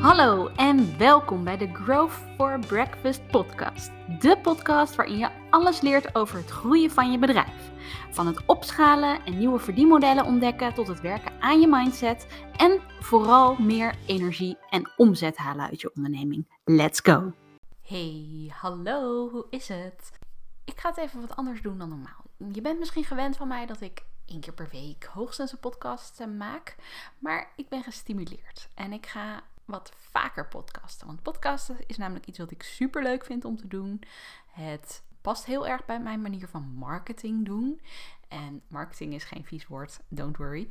Hallo en welkom bij de Growth for Breakfast podcast. De podcast waarin je alles leert over het groeien van je bedrijf. Van het opschalen en nieuwe verdienmodellen ontdekken tot het werken aan je mindset en vooral meer energie en omzet halen uit je onderneming. Let's go! Hey, hallo, hoe is het? Ik ga het even wat anders doen dan normaal. Je bent misschien gewend van mij dat ik één keer per week hoogstens een podcast eh, maak. Maar ik ben gestimuleerd en ik ga wat vaker podcasten. Want podcasten is namelijk iets wat ik super leuk vind om te doen. Het past heel erg bij mijn manier van marketing doen. En marketing is geen vies woord, don't worry.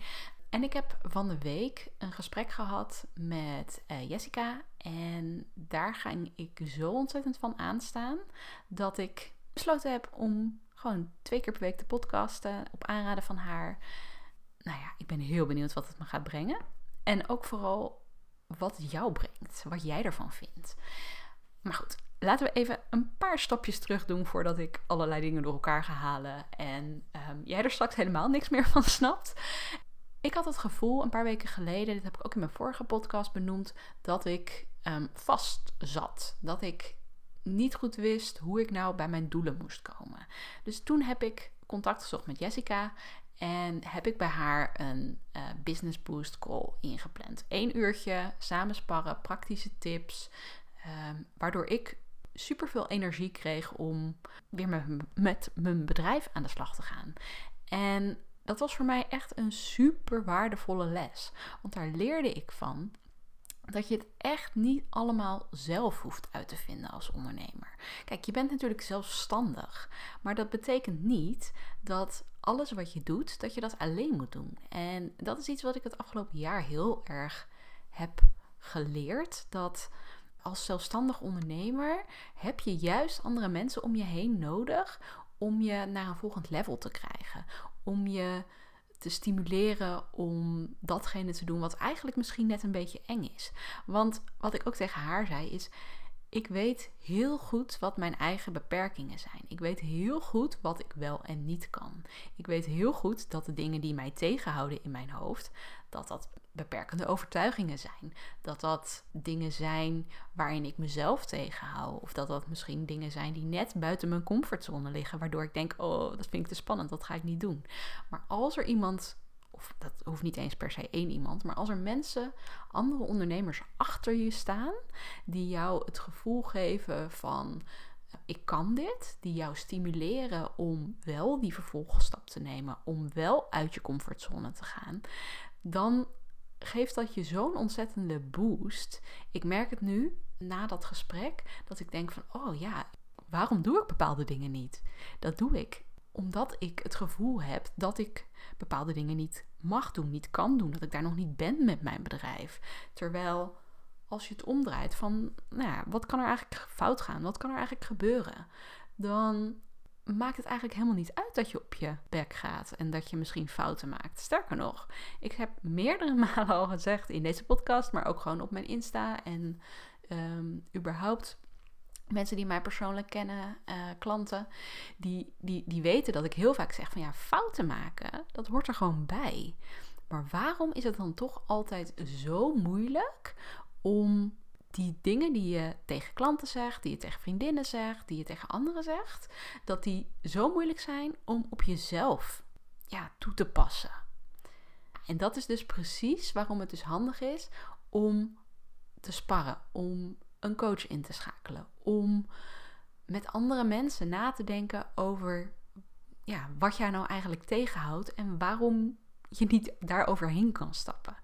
En ik heb van de week een gesprek gehad met uh, Jessica. En daar ging ik zo ontzettend van aanstaan dat ik besloten heb om gewoon twee keer per week te podcasten op aanraden van haar. Nou ja, ik ben heel benieuwd wat het me gaat brengen. En ook vooral wat jou brengt, wat jij ervan vindt. Maar goed, laten we even een paar stapjes terug doen voordat ik allerlei dingen door elkaar ga halen en um, jij er straks helemaal niks meer van snapt. Ik had het gevoel een paar weken geleden, dit heb ik ook in mijn vorige podcast benoemd, dat ik um, vast zat. Dat ik niet goed wist hoe ik nou bij mijn doelen moest komen. Dus toen heb ik contact gezocht met Jessica en heb ik bij haar een uh, business boost call ingepland. Eén uurtje samen sparren, praktische tips, um, waardoor ik super veel energie kreeg om weer met, met mijn bedrijf aan de slag te gaan. En dat was voor mij echt een super waardevolle les. Want daar leerde ik van dat je het echt niet allemaal zelf hoeft uit te vinden als ondernemer. Kijk, je bent natuurlijk zelfstandig, maar dat betekent niet dat alles wat je doet, dat je dat alleen moet doen. En dat is iets wat ik het afgelopen jaar heel erg heb geleerd. Dat als zelfstandig ondernemer heb je juist andere mensen om je heen nodig om je naar een volgend level te krijgen. Om je te stimuleren om datgene te doen wat eigenlijk misschien net een beetje eng is. Want wat ik ook tegen haar zei is: ik weet heel goed wat mijn eigen beperkingen zijn. Ik weet heel goed wat ik wel en niet kan. Ik weet heel goed dat de dingen die mij tegenhouden in mijn hoofd, dat dat beperkende overtuigingen zijn. Dat dat dingen zijn waarin ik mezelf tegenhoud. Of dat dat misschien dingen zijn die net buiten mijn comfortzone liggen. Waardoor ik denk, oh, dat vind ik te spannend, dat ga ik niet doen. Maar als er iemand of dat hoeft niet eens per se één iemand, maar als er mensen, andere ondernemers achter je staan, die jou het gevoel geven van ik kan dit, die jou stimuleren om wel die vervolgstap te nemen, om wel uit je comfortzone te gaan, dan geeft dat je zo'n ontzettende boost. Ik merk het nu na dat gesprek dat ik denk van oh ja, waarom doe ik bepaalde dingen niet? Dat doe ik omdat ik het gevoel heb dat ik bepaalde dingen niet mag doen, niet kan doen, dat ik daar nog niet ben met mijn bedrijf. Terwijl als je het omdraait van, nou ja, wat kan er eigenlijk fout gaan? Wat kan er eigenlijk gebeuren? Dan maakt het eigenlijk helemaal niet uit dat je op je bek gaat en dat je misschien fouten maakt. Sterker nog, ik heb meerdere malen al gezegd in deze podcast, maar ook gewoon op mijn Insta en um, überhaupt mensen die mij persoonlijk kennen, uh, klanten, die, die, die weten dat ik heel vaak zeg van ja, fouten maken, dat hoort er gewoon bij. Maar waarom is het dan toch altijd zo moeilijk om die dingen die je tegen klanten zegt, die je tegen vriendinnen zegt, die je tegen anderen zegt, dat die zo moeilijk zijn om op jezelf ja, toe te passen? En dat is dus precies waarom het dus handig is om te sparren, om een coach in te schakelen. Om met andere mensen na te denken over ja, wat jij nou eigenlijk tegenhoudt en waarom je niet daar overheen kan stappen.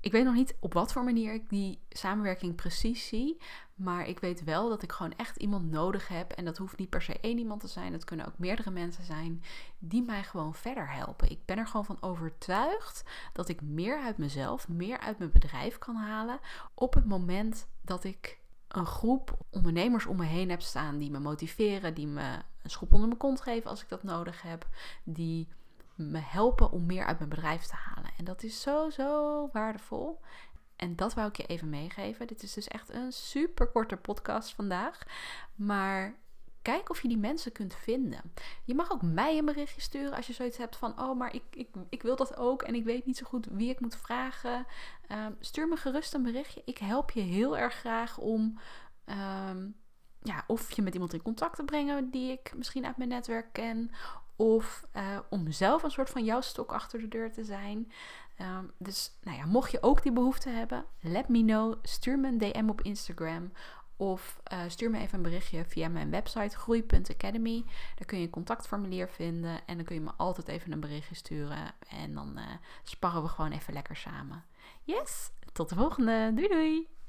Ik weet nog niet op wat voor manier ik die samenwerking precies zie. Maar ik weet wel dat ik gewoon echt iemand nodig heb. En dat hoeft niet per se één iemand te zijn. Het kunnen ook meerdere mensen zijn die mij gewoon verder helpen. Ik ben er gewoon van overtuigd dat ik meer uit mezelf, meer uit mijn bedrijf kan halen. Op het moment dat ik een groep ondernemers om me heen heb staan die me motiveren, die me een schop onder mijn kont geven als ik dat nodig heb, die me helpen om meer uit mijn bedrijf te halen. En dat is zo, zo waardevol. En dat wou ik je even meegeven. Dit is dus echt een super korte podcast vandaag. Maar kijk of je die mensen kunt vinden. Je mag ook mij een berichtje sturen als je zoiets hebt van: Oh, maar ik, ik, ik wil dat ook en ik weet niet zo goed wie ik moet vragen. Ehm, stuur me gerust een berichtje. Ik help je heel erg graag om. Ehm, ja, of je met iemand in contact te brengen die ik misschien uit mijn netwerk ken. Of uh, om zelf een soort van jouw stok achter de deur te zijn. Um, dus nou ja, mocht je ook die behoefte hebben, let me know. Stuur me een DM op Instagram. Of uh, stuur me even een berichtje via mijn website groei.academy. Daar kun je een contactformulier vinden. En dan kun je me altijd even een berichtje sturen. En dan uh, sparren we gewoon even lekker samen. Yes, tot de volgende. Doei doei!